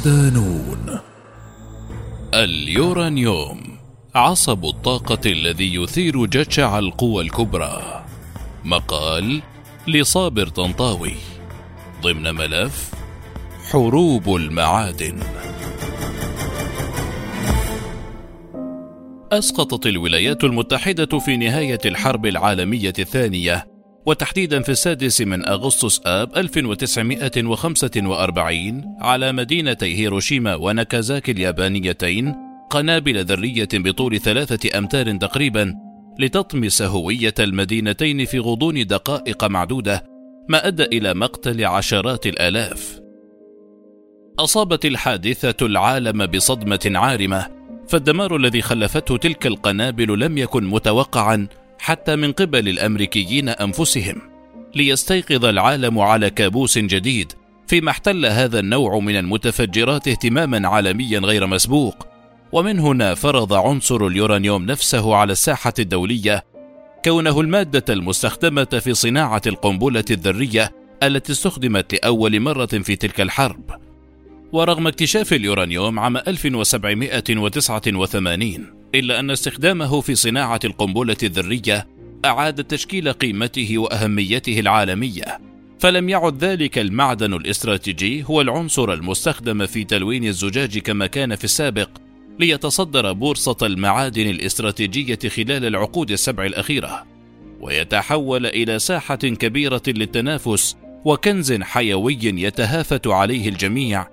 صدانون اليورانيوم عصب الطاقة الذي يثير جشع القوى الكبرى. مقال لصابر طنطاوي ضمن ملف حروب المعادن. أسقطت الولايات المتحدة في نهاية الحرب العالمية الثانية وتحديدا في السادس من أغسطس آب 1945 على مدينتي هيروشيما وناكازاكي اليابانيتين قنابل ذرية بطول ثلاثة أمتار تقريبا لتطمس هوية المدينتين في غضون دقائق معدودة ما أدى إلى مقتل عشرات الآلاف. أصابت الحادثة العالم بصدمة عارمة، فالدمار الذي خلفته تلك القنابل لم يكن متوقعا حتى من قبل الأمريكيين أنفسهم ليستيقظ العالم على كابوس جديد فيما احتل هذا النوع من المتفجرات اهتماما عالميا غير مسبوق. ومن هنا فرض عنصر اليورانيوم نفسه على الساحة الدولية كونه المادة المستخدمة في صناعة القنبلة الذرية التي استخدمت لأول مرة في تلك الحرب. ورغم اكتشاف اليورانيوم عام 1789 إلا أن استخدامه في صناعة القنبلة الذرية أعاد تشكيل قيمته وأهميته العالمية، فلم يعد ذلك المعدن الاستراتيجي هو العنصر المستخدم في تلوين الزجاج كما كان في السابق، ليتصدر بورصة المعادن الاستراتيجية خلال العقود السبع الأخيرة، ويتحول إلى ساحة كبيرة للتنافس وكنز حيوي يتهافت عليه الجميع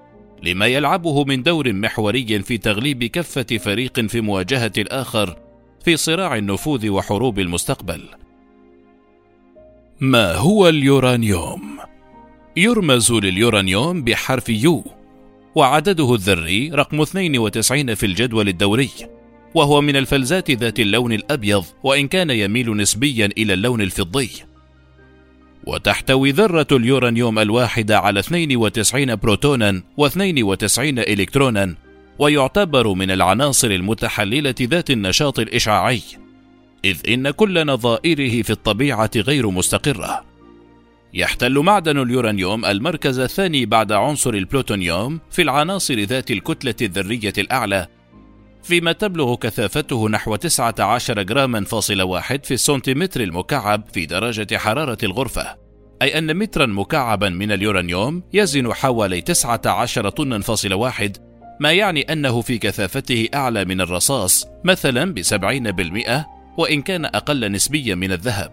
لما يلعبه من دور محوري في تغليب كفة فريق في مواجهة الآخر في صراع النفوذ وحروب المستقبل. ما هو اليورانيوم؟ يرمز لليورانيوم بحرف يو، وعدده الذري رقم 92 في الجدول الدوري، وهو من الفلزات ذات اللون الأبيض وإن كان يميل نسبيا إلى اللون الفضي. وتحتوي ذرة اليورانيوم الواحدة على 92 بروتونا و92 إلكترونا ويعتبر من العناصر المتحللة ذات النشاط الإشعاعي. إذ إن كل نظائره في الطبيعة غير مستقرة. يحتل معدن اليورانيوم المركز الثاني بعد عنصر البلوتونيوم في العناصر ذات الكتلة الذرية الأعلى فيما تبلغ كثافته نحو 19 جراما فاصل واحد في السنتيمتر المكعب في درجة حرارة الغرفة. أي أن مترا مكعبا من اليورانيوم يزن حوالي 19 طنا فاصل واحد ما يعني أنه في كثافته أعلى من الرصاص مثلا بسبعين بالمئة وإن كان أقل نسبيا من الذهب.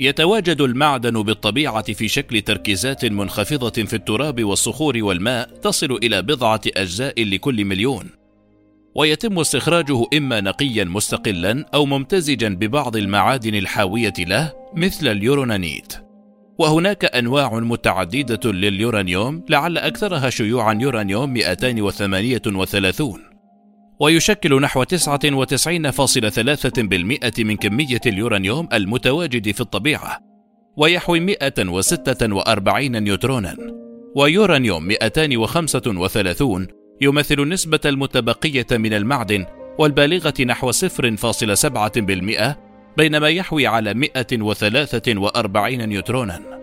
يتواجد المعدن بالطبيعة في شكل تركيزات منخفضة في التراب والصخور والماء تصل إلى بضعة أجزاء لكل مليون. ويتم استخراجه إما نقيا مستقلا أو ممتزجا ببعض المعادن الحاوية له مثل اليورونانيت. وهناك أنواع متعددة لليورانيوم لعل أكثرها شيوعا يورانيوم 238 ويشكل نحو 99.3% من كمية اليورانيوم المتواجد في الطبيعة ويحوي 146 نيوترونا. ويورانيوم 235 يمثل النسبة المتبقية من المعدن والبالغة نحو 0.7% بينما يحوي على 143 نيوترونا.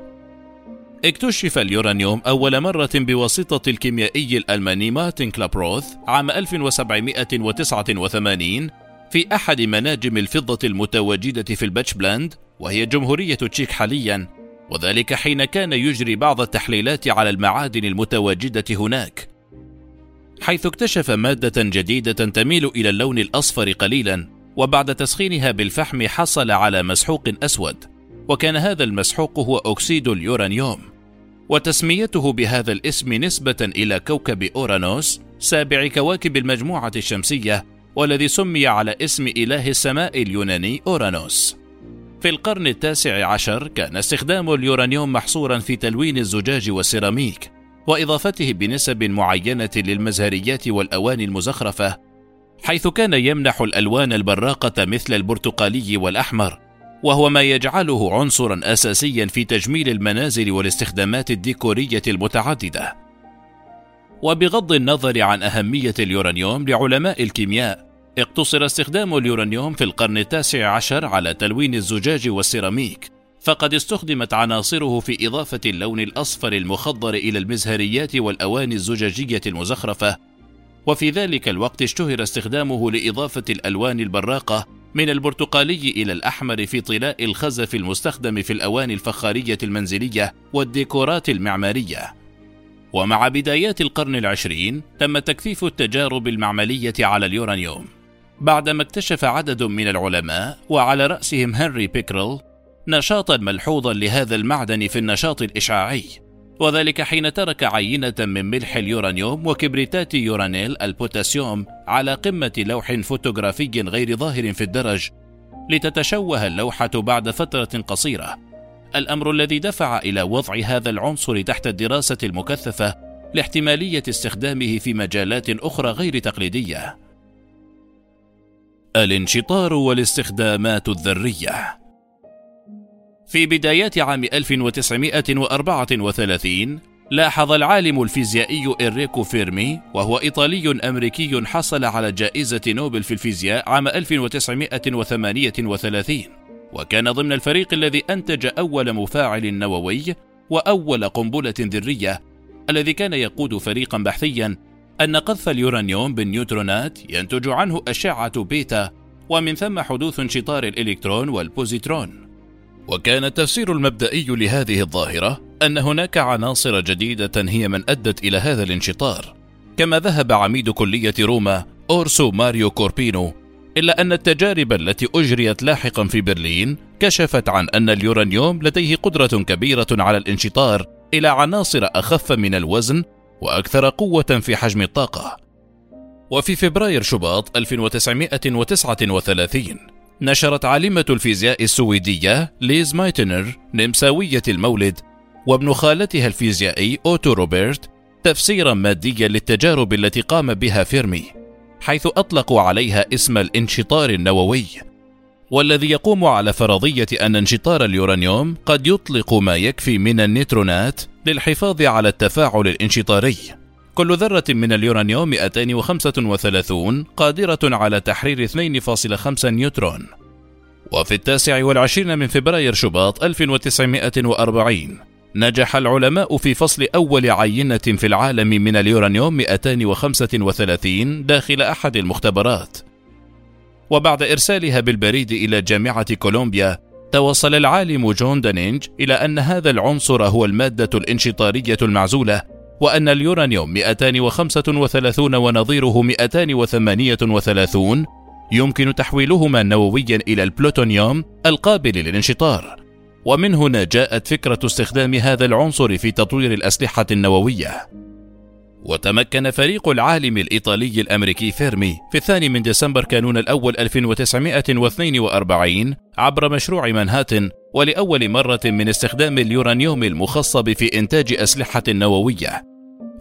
اكتشف اليورانيوم أول مرة بواسطة الكيميائي الألماني مارتن كلابروث عام 1789 في أحد مناجم الفضة المتواجدة في الباتش بلاند وهي جمهورية تشيك حاليا وذلك حين كان يجري بعض التحليلات على المعادن المتواجدة هناك حيث اكتشف مادة جديدة تميل إلى اللون الأصفر قليلا وبعد تسخينها بالفحم حصل على مسحوق أسود وكان هذا المسحوق هو أكسيد اليورانيوم. وتسميته بهذا الاسم نسبة إلى كوكب أورانوس سابع كواكب المجموعة الشمسية والذي سمي على اسم إله السماء اليوناني أورانوس. في القرن التاسع عشر كان استخدام اليورانيوم محصورا في تلوين الزجاج والسيراميك وإضافته بنسب معينة للمزهريات والاواني المزخرفة حيث كان يمنح الألوان البراقة مثل البرتقالي والأحمر وهو ما يجعله عنصرا اساسيا في تجميل المنازل والاستخدامات الديكورية المتعددة. وبغض النظر عن أهمية اليورانيوم لعلماء الكيمياء اقتصر استخدام اليورانيوم في القرن التاسع عشر على تلوين الزجاج والسيراميك. فقد استخدمت عناصره في إضافة اللون الأصفر المخضر إلى المزهريات والأواني الزجاجية المزخرفة. وفي ذلك الوقت اشتهر استخدامه لإضافة الألوان البراقة من البرتقالي إلى الأحمر في طلاء الخزف المستخدم في الأواني الفخارية المنزلية والديكورات المعمارية. ومع بدايات القرن العشرين تم تكثيف التجارب المعملية على اليورانيوم. بعدما اكتشف عدد من العلماء وعلى رأسهم هنري بيكرل نشاطا ملحوظا لهذا المعدن في النشاط الإشعاعي. وذلك حين ترك عينة من ملح اليورانيوم وكبريتات يورانيل البوتاسيوم على قمة لوح فوتوغرافي غير ظاهر في الدرج لتتشوه اللوحة بعد فترة قصيرة. الأمر الذي دفع إلى وضع هذا العنصر تحت الدراسة المكثفة لاحتمالية استخدامه في مجالات أخرى غير تقليدية. الانشطار والاستخدامات الذرية. في بدايات عام 1934 لاحظ العالم الفيزيائي إنريكو فيرمي وهو إيطالي أمريكي حصل على جائزة نوبل في الفيزياء عام 1938 وكان ضمن الفريق الذي أنتج أول مفاعل نووي وأول قنبلة ذرية الذي كان يقود فريقا بحثيا أن قذف اليورانيوم بالنيوترونات ينتج عنه أشعة بيتا ومن ثم حدوث انشطار الإلكترون والبوزيترون. وكان التفسير المبدئي لهذه الظاهرة أن هناك عناصر جديدة هي من أدت إلى هذا الانشطار كما ذهب عميد كلية روما أورسو ماريو كوربينو إلا أن التجارب التي أجريت لاحقا في برلين كشفت عن أن اليورانيوم لديه قدرة كبيرة على الانشطار إلى عناصر أخف من الوزن وأكثر قوة في حجم الطاقة. وفي فبراير شباط 1939 نشرت عالمة الفيزياء السويدية ليز مايتنر نمساوية المولد وابن خالتها الفيزيائي أوتو روبرت تفسيرا ماديا للتجارب التي قام بها فيرمي حيث أطلقوا عليها اسم الانشطار النووي. والذي يقوم على فرضية أن انشطار اليورانيوم قد يطلق ما يكفي من النيوترونات للحفاظ على التفاعل الانشطاري. كل ذرة من اليورانيوم 235 قادرة على تحرير 2.5 نيوترون. وفي التاسع والعشرين من فبراير شباط 1940 نجح العلماء في فصل أول عينة في العالم من اليورانيوم 235 داخل أحد المختبرات. وبعد إرسالها بالبريد إلى جامعة كولومبيا توصل العالم جون دانينج إلى أن هذا العنصر هو المادة الانشطارية المعزولة وأن اليورانيوم 235 ونظيره 238 يمكن تحويلهما نوويا إلى البلوتونيوم القابل للانشطار. ومن هنا جاءت فكرة استخدام هذا العنصر في تطوير الأسلحة النووية. وتمكن فريق العالم الإيطالي الأمريكي فيرمي في الثاني من ديسمبر كانون الأول 1942 عبر مشروع منهاتن ولأول مرة من استخدام اليورانيوم المخصب في إنتاج أسلحة نووية.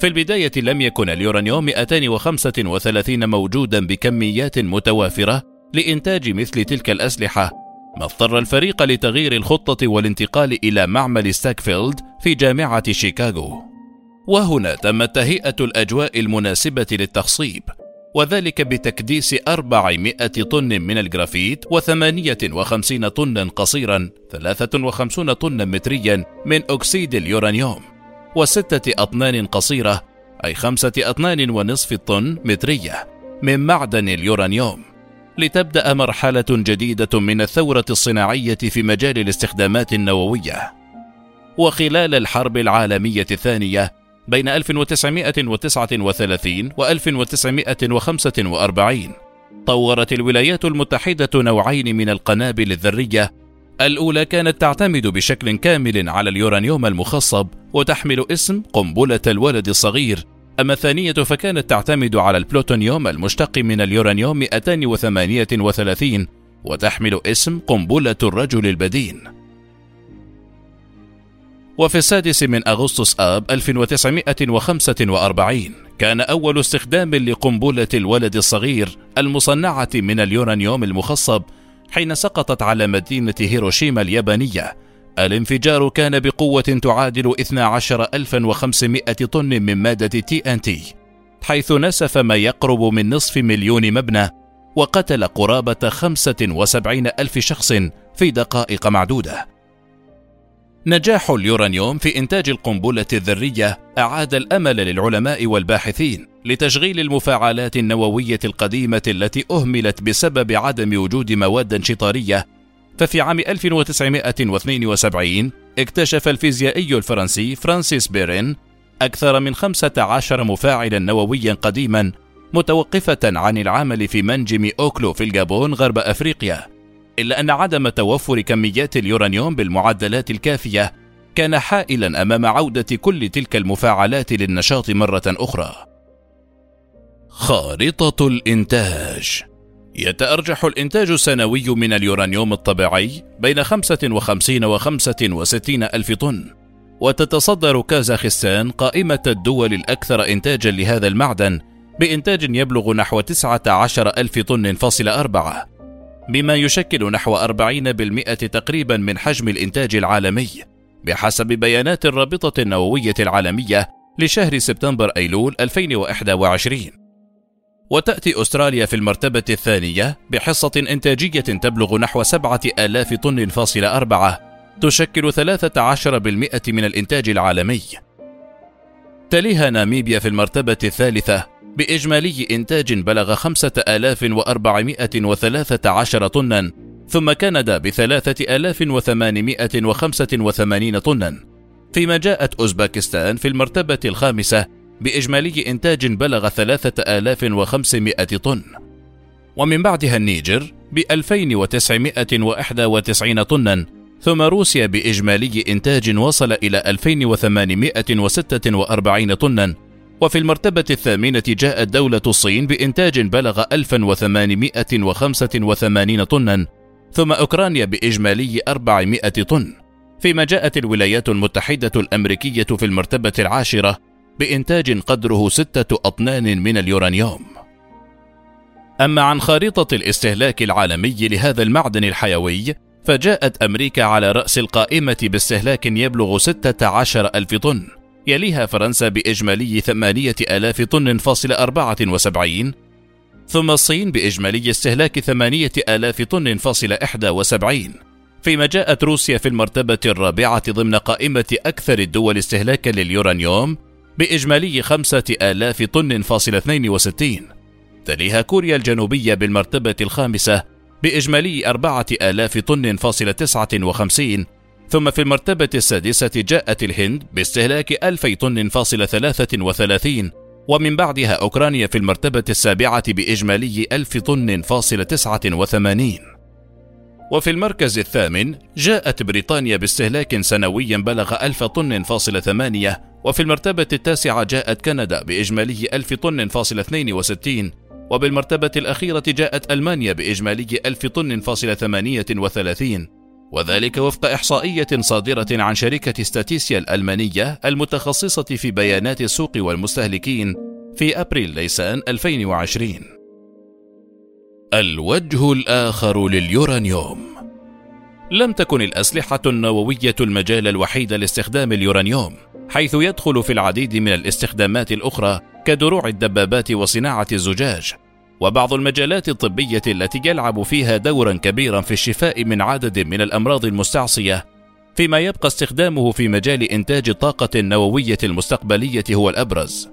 في البداية لم يكن اليورانيوم 235 موجودا بكميات متوافرة لإنتاج مثل تلك الأسلحة. ما اضطر الفريق لتغيير الخطة والانتقال إلى معمل ستاغ فيلد في جامعة شيكاغو. وهنا تمت تهيئة الأجواء المناسبة للتخصيب وذلك بتكديس 400 طن من الجرافيت و58 طنا قصيرا 53 طنا متريا من أكسيد اليورانيوم. وستة أطنان قصيرة أي خمسة أطنان ونصف الطن مترية من معدن اليورانيوم. لتبدأ مرحلة جديدة من الثورة الصناعية في مجال الاستخدامات النووية. وخلال الحرب العالمية الثانية بين 1939 و 1945 طورت الولايات المتحدة نوعين من القنابل الذرية الأولى كانت تعتمد بشكل كامل على اليورانيوم المخصب وتحمل اسم قنبلة الولد الصغير. أما الثانية فكانت تعتمد على البلوتونيوم المشتق من اليورانيوم 238 وتحمل اسم قنبلة الرجل البدين. وفي السادس من أغسطس آب 1945 كان أول استخدام لقنبلة الولد الصغير المصنعة من اليورانيوم المخصب حين سقطت على مدينة هيروشيما اليابانية. الانفجار كان بقوة تعادل 12500 طن من مادة تي إن تي حيث نسف ما يقرب من نصف مليون مبنى وقتل قرابة 75 ألف شخص في دقائق معدودة. نجاح اليورانيوم في إنتاج القنبلة الذرية أعاد الأمل للعلماء والباحثين لتشغيل المفاعلات النووية القديمة التي أهملت بسبب عدم وجود مواد انشطارية. ففي عام 1972 اكتشف الفيزيائي الفرنسي فرانسيس بيرين أكثر من 15 مفاعلا نوويا قديما متوقفة عن العمل في منجم أوكلو في الجابون غرب أفريقيا. إلا أن عدم توفر كميات اليورانيوم بالمعدلات الكافية كان حائلا أمام عودة كل تلك المفاعلات للنشاط مرة أخرى. خارطة الإنتاج يتأرجح الإنتاج السنوي من اليورانيوم الطبيعي بين 55 و 65 ألف طن وتتصدر كازاخستان قائمة الدول الأكثر إنتاجا لهذا المعدن بإنتاج يبلغ نحو 19 ألف طن فاصل أربعة بما يشكل نحو 40% تقريبا من حجم الإنتاج العالمي. بحسب بيانات الرابطة النووية العالمية لشهر سبتمبر أيلول 2021 وتأتي أستراليا في المرتبة الثانية بحصة إنتاجية تبلغ نحو 7000 طن فاصل أربعة تشكل 13% من الإنتاج العالمي. تليها ناميبيا في المرتبة الثالثة بإجمالي إنتاج بلغ 5413 طنا ثم كندا وخمسة وثمانين طنا. فيما جاءت أوزباكستان في المرتبة الخامسة بإجمالي إنتاج بلغ ثلاثة آلاف وخمسمائة طن ومن بعدها النيجر وإحدى وتسعين طنا ثم روسيا بإجمالي إنتاج وصل إلى 2846 طنا وفي المرتبة الثامنة جاءت دولة الصين بإنتاج بلغ 1885 طنا ثم أوكرانيا بإجمالي 400 طن. فيما جاءت الولايات المتحدة الأمريكية في المرتبة العاشرة بإنتاج قدره ستة أطنان من اليورانيوم. أما عن خارطة الاستهلاك العالمي لهذا المعدن الحيوي فجاءت أمريكا على رأس القائمة باستهلاك يبلغ 16 ألف طن. يليها فرنسا بإجمالي 8000 طن فاصل 74 ثم الصين بإجمالي استهلاك 8000 طن فاصل 71 فيما جاءت روسيا في المرتبة الرابعة ضمن قائمة أكثر الدول استهلاكا لليورانيوم بإجمالي 5000 طن فاصل 62 تليها كوريا الجنوبية بالمرتبة الخامسة بإجمالي 4000 طن فاصل 59 ثم في المرتبة السادسة جاءت الهند باستهلاك 2000 طن فاصل 33 ومن بعدها أوكرانيا في المرتبة السابعة بإجمالي 1000 طن فاصل 89 وفي المركز الثامن جاءت بريطانيا باستهلاك سنوي بلغ 1000 طن فاصل 8 وفي المرتبة التاسعة جاءت كندا بإجمالي 1000 طن فاصل 62 وبالمرتبة الأخيرة جاءت ألمانيا بإجمالي 1000 طن فاصل 38 وذلك وفق إحصائية صادرة عن شركة ستاتيسيا الألمانية المتخصصة في بيانات السوق والمستهلكين في أبريل نيسان 2020. الوجه الآخر لليورانيوم لم تكن الأسلحة النووية المجال الوحيد لاستخدام اليورانيوم، حيث يدخل في العديد من الاستخدامات الأخرى كدروع الدبابات وصناعة الزجاج، وبعض المجالات الطبية التي يلعب فيها دورا كبيرا في الشفاء من عدد من الأمراض المستعصية فيما يبقى استخدامه في مجال إنتاج الطاقة النووية المستقبلية هو الأبرز.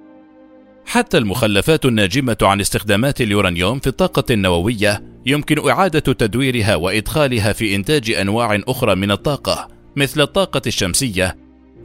حتى المخلفات الناجمة عن استخدامات اليورانيوم في الطاقة النووية يمكن إعادة تدويرها وإدخالها في إنتاج أنواع أخرى من الطاقة مثل الطاقة الشمسية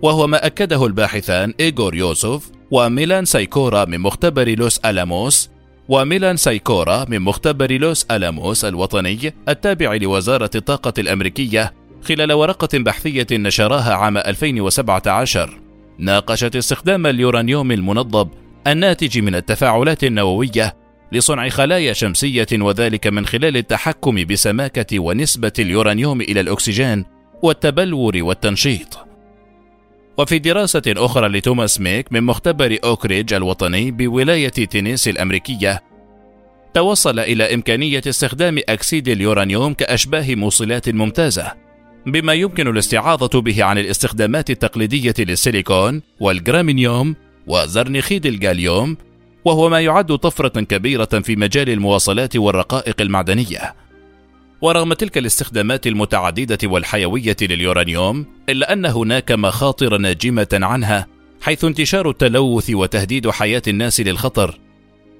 وهو ما أكده الباحثان إيغور يوسف وميلان سايكورا من مختبر لوس ألاموس وميلان سايكورا من مختبر لوس ألاموس الوطني التابع لوزارة الطاقة الأمريكية خلال ورقة بحثية نشرها عام 2017 ناقشت استخدام اليورانيوم المنضب الناتج من التفاعلات النووية لصنع خلايا شمسية وذلك من خلال التحكم بسماكة ونسبة اليورانيوم إلى الأكسجين والتبلور والتنشيط. وفي دراسة أخرى لتوماس ميك من مختبر أوكريدج الوطني بولاية تينيس الأمريكية توصل إلى إمكانية استخدام أكسيد اليورانيوم كأشباه موصلات ممتازة بما يمكن الاستعاضة به عن الاستخدامات التقليدية للسيليكون والجرامينيوم وزرنخيد الجاليوم وهو ما يعد طفرة كبيرة في مجال المواصلات والرقائق المعدنية. ورغم تلك الاستخدامات المتعددة والحيوية لليورانيوم إلا أن هناك مخاطر ناجمة عنها حيث انتشار التلوث وتهديد حياة الناس للخطر.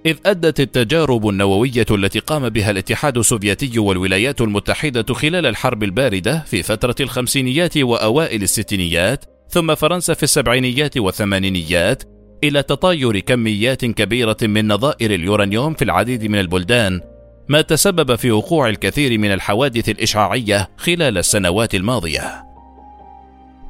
إذ أدت التجارب النووية التي قام بها الاتحاد السوفيتي والولايات المتحدة خلال الحرب الباردة في فترة الخمسينيات وأوائل الستينيات ثم فرنسا في السبعينيات والثمانينيات إلى تطاير كميات كبيرة من نظائر اليورانيوم في العديد من البلدان. ما تسبب في وقوع الكثير من الحوادث الإشعاعية خلال السنوات الماضية.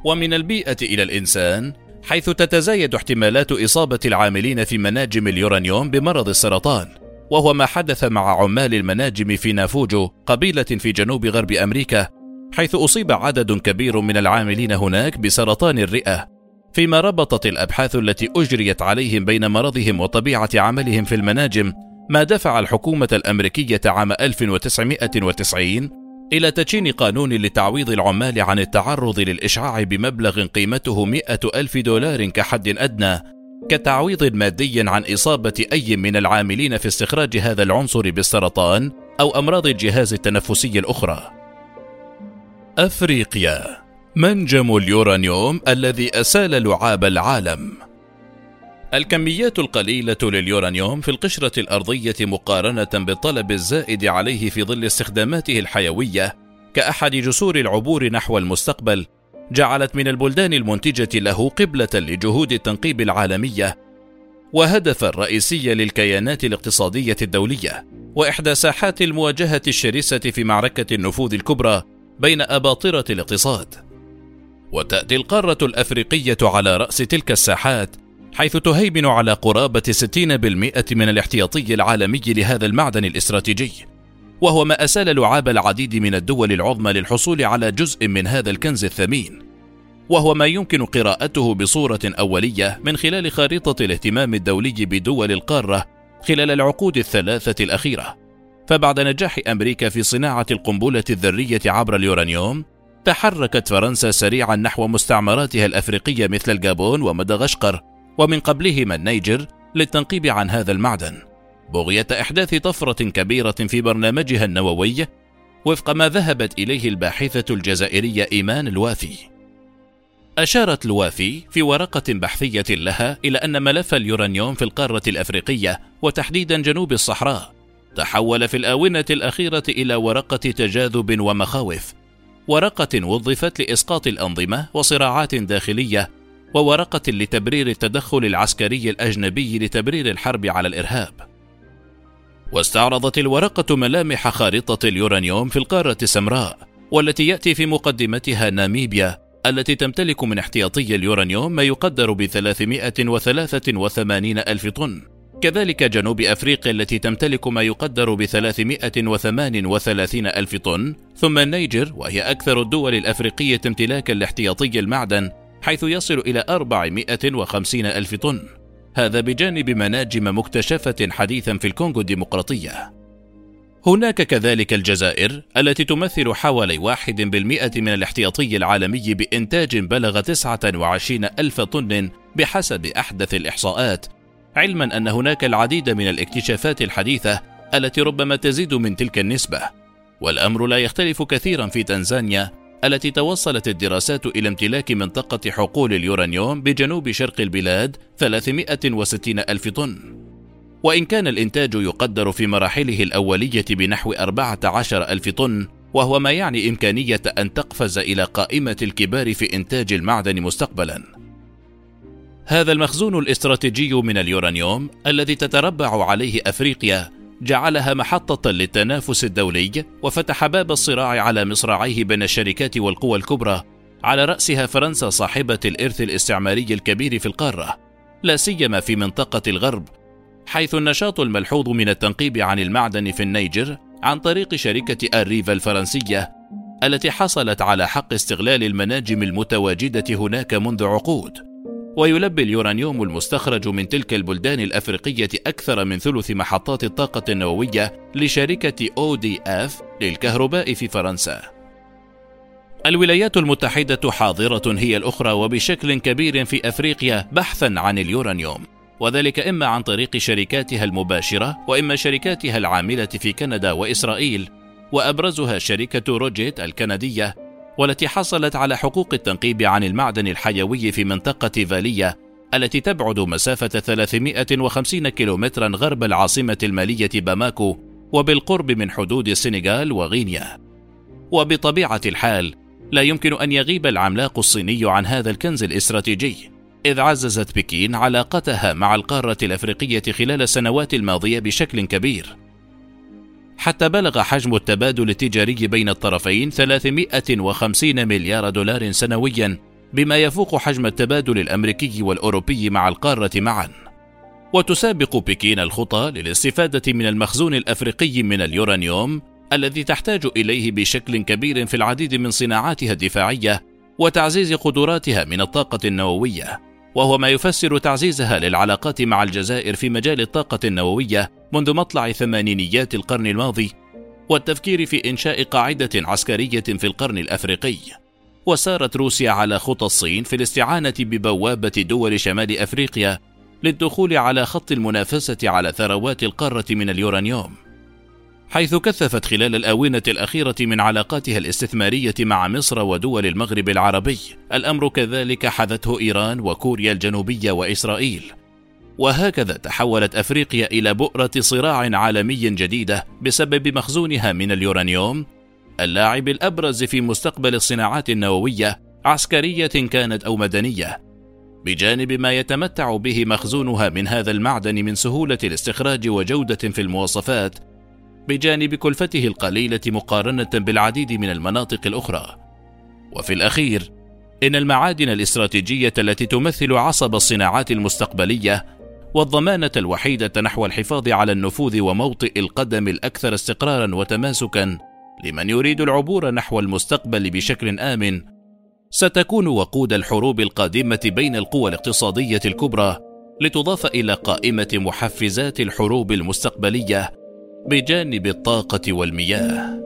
ومن البيئة إلى الإنسان حيث تتزايد احتمالات إصابة العاملين في مناجم اليورانيوم بمرض السرطان وهو ما حدث مع عمال المناجم في نافوجو قبيلة في جنوب غرب أمريكا حيث أصيب عدد كبير من العاملين هناك بسرطان الرئة. فيما ربطت الأبحاث التي أجريت عليهم بين مرضهم وطبيعة عملهم في المناجم ما دفع الحكومة الأمريكية عام 1990 إلى تدشين قانون لتعويض العمال عن التعرض للإشعاع بمبلغ قيمته مئة ألف دولار كحد أدنى كتعويض مادي عن إصابة أي من العاملين في استخراج هذا العنصر بالسرطان أو أمراض الجهاز التنفسي الأخرى. أفريقيا منجم اليورانيوم الذي أسال لعاب العالم الكميات القليلة لليورانيوم في القشرة الأرضية مقارنة بالطلب الزائد عليه في ظل استخداماته الحيوية كأحد جسور العبور نحو المستقبل جعلت من البلدان المنتجة له قبلة لجهود التنقيب العالمية وهدفا رئيسيا للكيانات الاقتصادية الدولية وإحدى ساحات المواجهة الشرسة في معركة النفوذ الكبرى بين أباطرة الاقتصاد. وتأتي القارة الأفريقية على رأس تلك الساحات حيث تهيمن على قرابة 60% من الاحتياطي العالمي لهذا المعدن الاستراتيجي. وهو ما أسال لعاب العديد من الدول العظمى للحصول على جزء من هذا الكنز الثمين. وهو ما يمكن قراءته بصورة أولية من خلال خارطة الاهتمام الدولي بدول القارة خلال العقود الثلاثة الأخيرة. فبعد نجاح أمريكا في صناعة القنبلة الذرية عبر اليورانيوم تحركت فرنسا سريعا نحو مستعمراتها الأفريقية مثل الجابون ومدغشقر ومن قبلهما النيجر للتنقيب عن هذا المعدن بغية إحداث طفرة كبيرة في برنامجها النووي وفق ما ذهبت إليه الباحثة الجزائرية إيمان الوافي. أشارت الوافي في ورقة بحثية لها إلى أن ملف اليورانيوم في القارة الأفريقية وتحديدا جنوب الصحراء تحول في الآونة الأخيرة إلى ورقة تجاذب ومخاوف، ورقة وظفت لإسقاط الأنظمة وصراعات داخلية وورقة لتبرير التدخل العسكري الأجنبي لتبرير الحرب على الإرهاب. واستعرضت الورقة ملامح خارطة اليورانيوم في القارة السمراء، والتي يأتي في مقدمتها ناميبيا التي تمتلك من احتياطي اليورانيوم ما يقدر ب 383 ألف طن كذلك جنوب أفريقيا التي تمتلك ما يقدر ب 338 ألف طن ثم النيجر وهي أكثر الدول الأفريقية امتلاكا لاحتياطي المعدن حيث يصل إلى 450 ألف طن. هذا بجانب مناجم مكتشفة حديثا في الكونغو الديمقراطية. هناك كذلك الجزائر التي تمثل حوالي واحد بالمئة من الاحتياطي العالمي بإنتاج بلغ 29 ألف طن بحسب أحدث الإحصاءات علما أن هناك العديد من الاكتشافات الحديثة التي ربما تزيد من تلك النسبة. والأمر لا يختلف كثيرا في تنزانيا التي توصلت الدراسات إلى امتلاك منطقة حقول اليورانيوم بجنوب شرق البلاد 360 ألف طن. وإن كان الإنتاج يقدر في مراحله الأولية بنحو 14 ألف طن وهو ما يعني إمكانية أن تقفز إلى قائمة الكبار في إنتاج المعدن مستقبلا. هذا المخزون الاستراتيجي من اليورانيوم الذي تتربع عليه أفريقيا جعلها محطة للتنافس الدولي وفتح باب الصراع على مصراعيه بين الشركات والقوى الكبرى. على رأسها فرنسا صاحبة الإرث الاستعماري الكبير في القارة. لا سيما في منطقة الغرب حيث النشاط الملحوظ من التنقيب عن المعدن في النيجر عن طريق شركة أريفا الفرنسية التي حصلت على حق استغلال المناجم المتواجدة هناك منذ عقود. ويلبي اليورانيوم المستخرج من تلك البلدان الأفريقية أكثر من ثلث محطات الطاقة النووية لشركة أو دي أف للكهرباء في فرنسا. الولايات المتحدة حاضرة هي الأخرى وبشكل كبير في أفريقيا بحثا عن اليورانيوم، وذلك إما عن طريق شركاتها المباشرة وإما شركاتها العاملة في كندا وإسرائيل، وأبرزها شركة روجيت الكندية والتي حصلت على حقوق التنقيب عن المعدن الحيوي في منطقة فالية التي تبعد مسافة 350 كيلومترا غرب العاصمة المالية باماكو وبالقرب من حدود السنغال وغينيا. وبطبيعة الحال لا يمكن أن يغيب العملاق الصيني عن هذا الكنز الاستراتيجي، إذ عززت بكين علاقتها مع القارة الأفريقية خلال السنوات الماضية بشكل كبير. حتى بلغ حجم التبادل التجاري بين الطرفين 350 مليار دولار سنويا بما يفوق حجم التبادل الأمريكي والأوروبي مع القارة معا. وتسابق بكين الخطى للاستفادة من المخزون الأفريقي من اليورانيوم الذي تحتاج إليه بشكل كبير في العديد من صناعاتها الدفاعية وتعزيز قدراتها من الطاقة النووية. وهو ما يفسر تعزيزها للعلاقات مع الجزائر في مجال الطاقة النووية منذ مطلع ثمانينيات القرن الماضي والتفكير في إنشاء قاعدة عسكرية في القرن الأفريقي. وسارت روسيا على خطى الصين في الاستعانة ببوابة دول شمال أفريقيا للدخول على خط المنافسة على ثروات القارة من اليورانيوم. حيث كثفت خلال الآونة الأخيرة من علاقاتها الاستثمارية مع مصر ودول المغرب العربي الأمر كذلك حذته إيران وكوريا الجنوبية وإسرائيل. وهكذا تحولت أفريقيا إلى بؤرة صراع عالمي جديدة بسبب مخزونها من اليورانيوم اللاعب الأبرز في مستقبل الصناعات النووية عسكرية كانت أو مدنية. بجانب ما يتمتع به مخزونها من هذا المعدن من سهولة الاستخراج وجودة في المواصفات بجانب كلفته القليلة مقارنة بالعديد من المناطق الأخرى. وفي الأخير إن المعادن الاستراتيجية التي تمثل عصب الصناعات المستقبلية والضمانة الوحيدة نحو الحفاظ على النفوذ وموطئ القدم الأكثر استقرارا وتماسكا لمن يريد العبور نحو المستقبل بشكل آمن ستكون وقود الحروب القادمة بين القوى الاقتصادية الكبرى لتضاف إلى قائمة محفزات الحروب المستقبلية بجانب الطاقة والمياه.